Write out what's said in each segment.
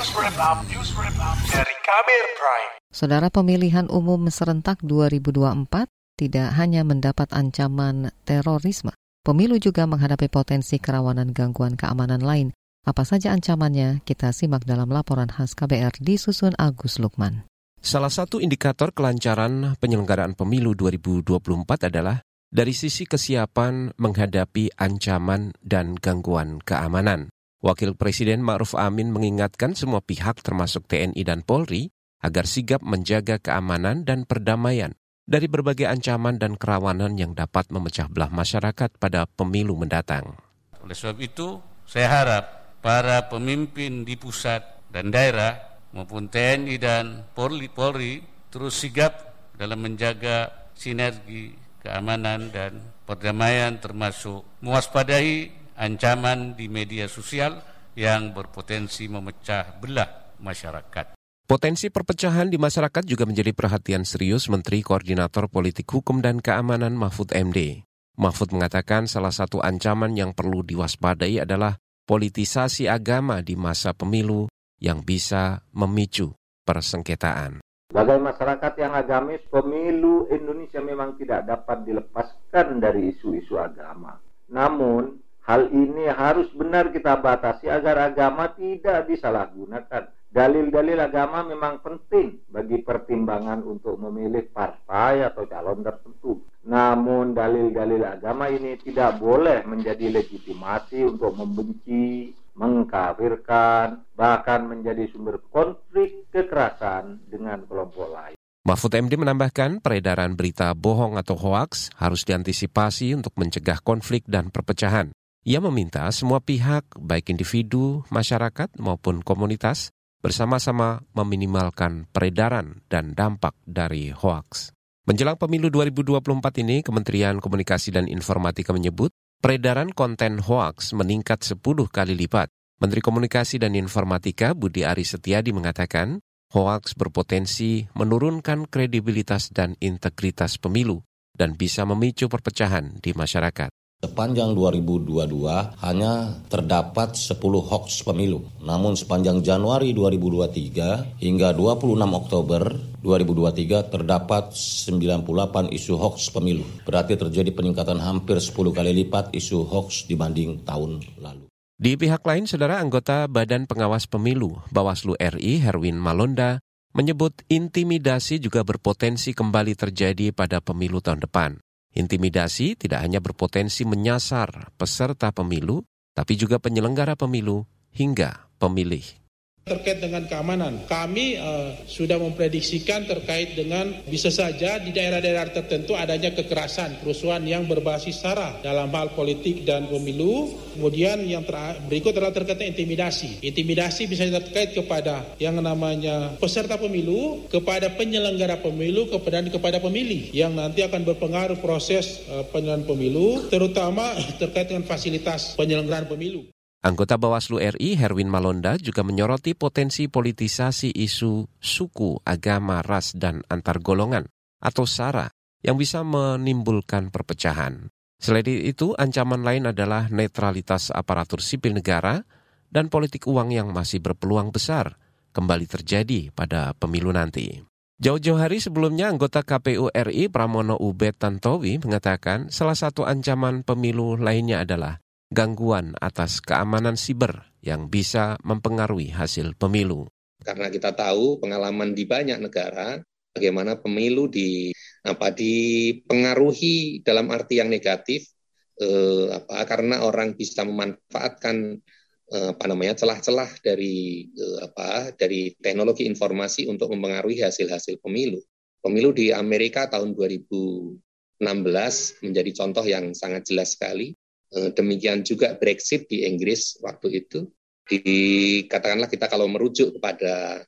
Dari Kabir Prime. Saudara pemilihan umum serentak 2024 tidak hanya mendapat ancaman terorisme, pemilu juga menghadapi potensi kerawanan gangguan keamanan lain. Apa saja ancamannya? Kita simak dalam laporan khas KBR disusun Agus Lukman. Salah satu indikator kelancaran penyelenggaraan pemilu 2024 adalah dari sisi kesiapan menghadapi ancaman dan gangguan keamanan. Wakil Presiden Ma'ruf Amin mengingatkan semua pihak termasuk TNI dan Polri agar sigap menjaga keamanan dan perdamaian dari berbagai ancaman dan kerawanan yang dapat memecah belah masyarakat pada pemilu mendatang. Oleh sebab itu, saya harap para pemimpin di pusat dan daerah maupun TNI dan Polri, Polri terus sigap dalam menjaga sinergi keamanan dan perdamaian termasuk mewaspadai ancaman di media sosial yang berpotensi memecah belah masyarakat. Potensi perpecahan di masyarakat juga menjadi perhatian serius Menteri Koordinator Politik Hukum dan Keamanan Mahfud MD. Mahfud mengatakan salah satu ancaman yang perlu diwaspadai adalah politisasi agama di masa pemilu yang bisa memicu persengketaan. Sebagai masyarakat yang agamis, pemilu Indonesia memang tidak dapat dilepaskan dari isu-isu agama. Namun, hal ini harus benar kita batasi agar agama tidak disalahgunakan. Dalil-dalil agama memang penting bagi pertimbangan untuk memilih partai atau calon tertentu. Namun dalil-dalil agama ini tidak boleh menjadi legitimasi untuk membenci, mengkafirkan, bahkan menjadi sumber konflik kekerasan dengan kelompok lain. Mahfud MD menambahkan peredaran berita bohong atau hoaks harus diantisipasi untuk mencegah konflik dan perpecahan. Ia meminta semua pihak, baik individu, masyarakat maupun komunitas, bersama-sama meminimalkan peredaran dan dampak dari hoaks. Menjelang pemilu 2024 ini, Kementerian Komunikasi dan Informatika menyebut peredaran konten hoaks meningkat 10 kali lipat. Menteri Komunikasi dan Informatika Budi Ari Setiadi mengatakan, hoaks berpotensi menurunkan kredibilitas dan integritas pemilu dan bisa memicu perpecahan di masyarakat. Sepanjang 2022 hanya terdapat 10 hoax pemilu. Namun sepanjang Januari 2023 hingga 26 Oktober 2023 terdapat 98 isu hoax pemilu. Berarti terjadi peningkatan hampir 10 kali lipat isu hoax dibanding tahun lalu. Di pihak lain, saudara anggota Badan Pengawas Pemilu Bawaslu RI Herwin Malonda menyebut intimidasi juga berpotensi kembali terjadi pada pemilu tahun depan. Intimidasi tidak hanya berpotensi menyasar peserta pemilu, tapi juga penyelenggara pemilu hingga pemilih terkait dengan keamanan. Kami uh, sudah memprediksikan terkait dengan bisa saja di daerah-daerah tertentu adanya kekerasan, kerusuhan yang berbasis sara dalam hal politik dan pemilu. Kemudian yang berikut adalah terkait intimidasi. Intimidasi bisa terkait kepada yang namanya peserta pemilu, kepada penyelenggara pemilu, kepada kepada pemilih yang nanti akan berpengaruh proses uh, penyelenggaraan pemilu, terutama terkait dengan fasilitas penyelenggaraan pemilu. Anggota Bawaslu RI Herwin Malonda juga menyoroti potensi politisasi isu suku, agama, ras, dan antar golongan atau SARA yang bisa menimbulkan perpecahan. Selain itu, ancaman lain adalah netralitas aparatur sipil negara dan politik uang yang masih berpeluang besar kembali terjadi pada pemilu nanti. Jauh-jauh hari sebelumnya, anggota KPU RI Pramono Ubed Tantowi mengatakan salah satu ancaman pemilu lainnya adalah gangguan atas keamanan siber yang bisa mempengaruhi hasil pemilu. Karena kita tahu pengalaman di banyak negara bagaimana pemilu di apa dipengaruhi dalam arti yang negatif eh, apa karena orang bisa memanfaatkan eh, apa namanya celah-celah dari eh, apa dari teknologi informasi untuk mempengaruhi hasil-hasil pemilu. Pemilu di Amerika tahun 2016 menjadi contoh yang sangat jelas sekali demikian juga Brexit di Inggris waktu itu. Dikatakanlah kita kalau merujuk kepada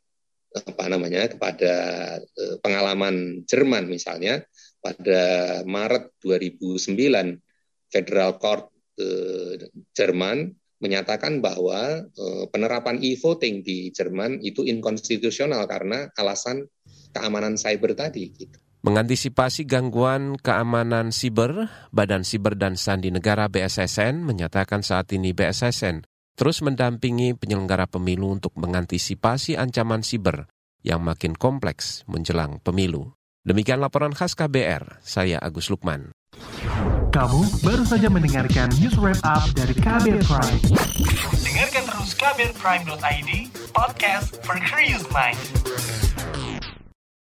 apa namanya kepada eh, pengalaman Jerman misalnya pada Maret 2009 Federal Court eh, Jerman menyatakan bahwa penerapan e-voting di Jerman itu inkonstitusional karena alasan keamanan cyber tadi gitu. Mengantisipasi gangguan keamanan siber, Badan Siber dan Sandi Negara BSSN menyatakan saat ini BSSN terus mendampingi penyelenggara pemilu untuk mengantisipasi ancaman siber yang makin kompleks menjelang pemilu. Demikian laporan khas KBR, saya Agus Lukman. Kamu baru saja mendengarkan news wrap up dari KBR Prime. Dengarkan terus kbrprime.id, podcast for curious mind.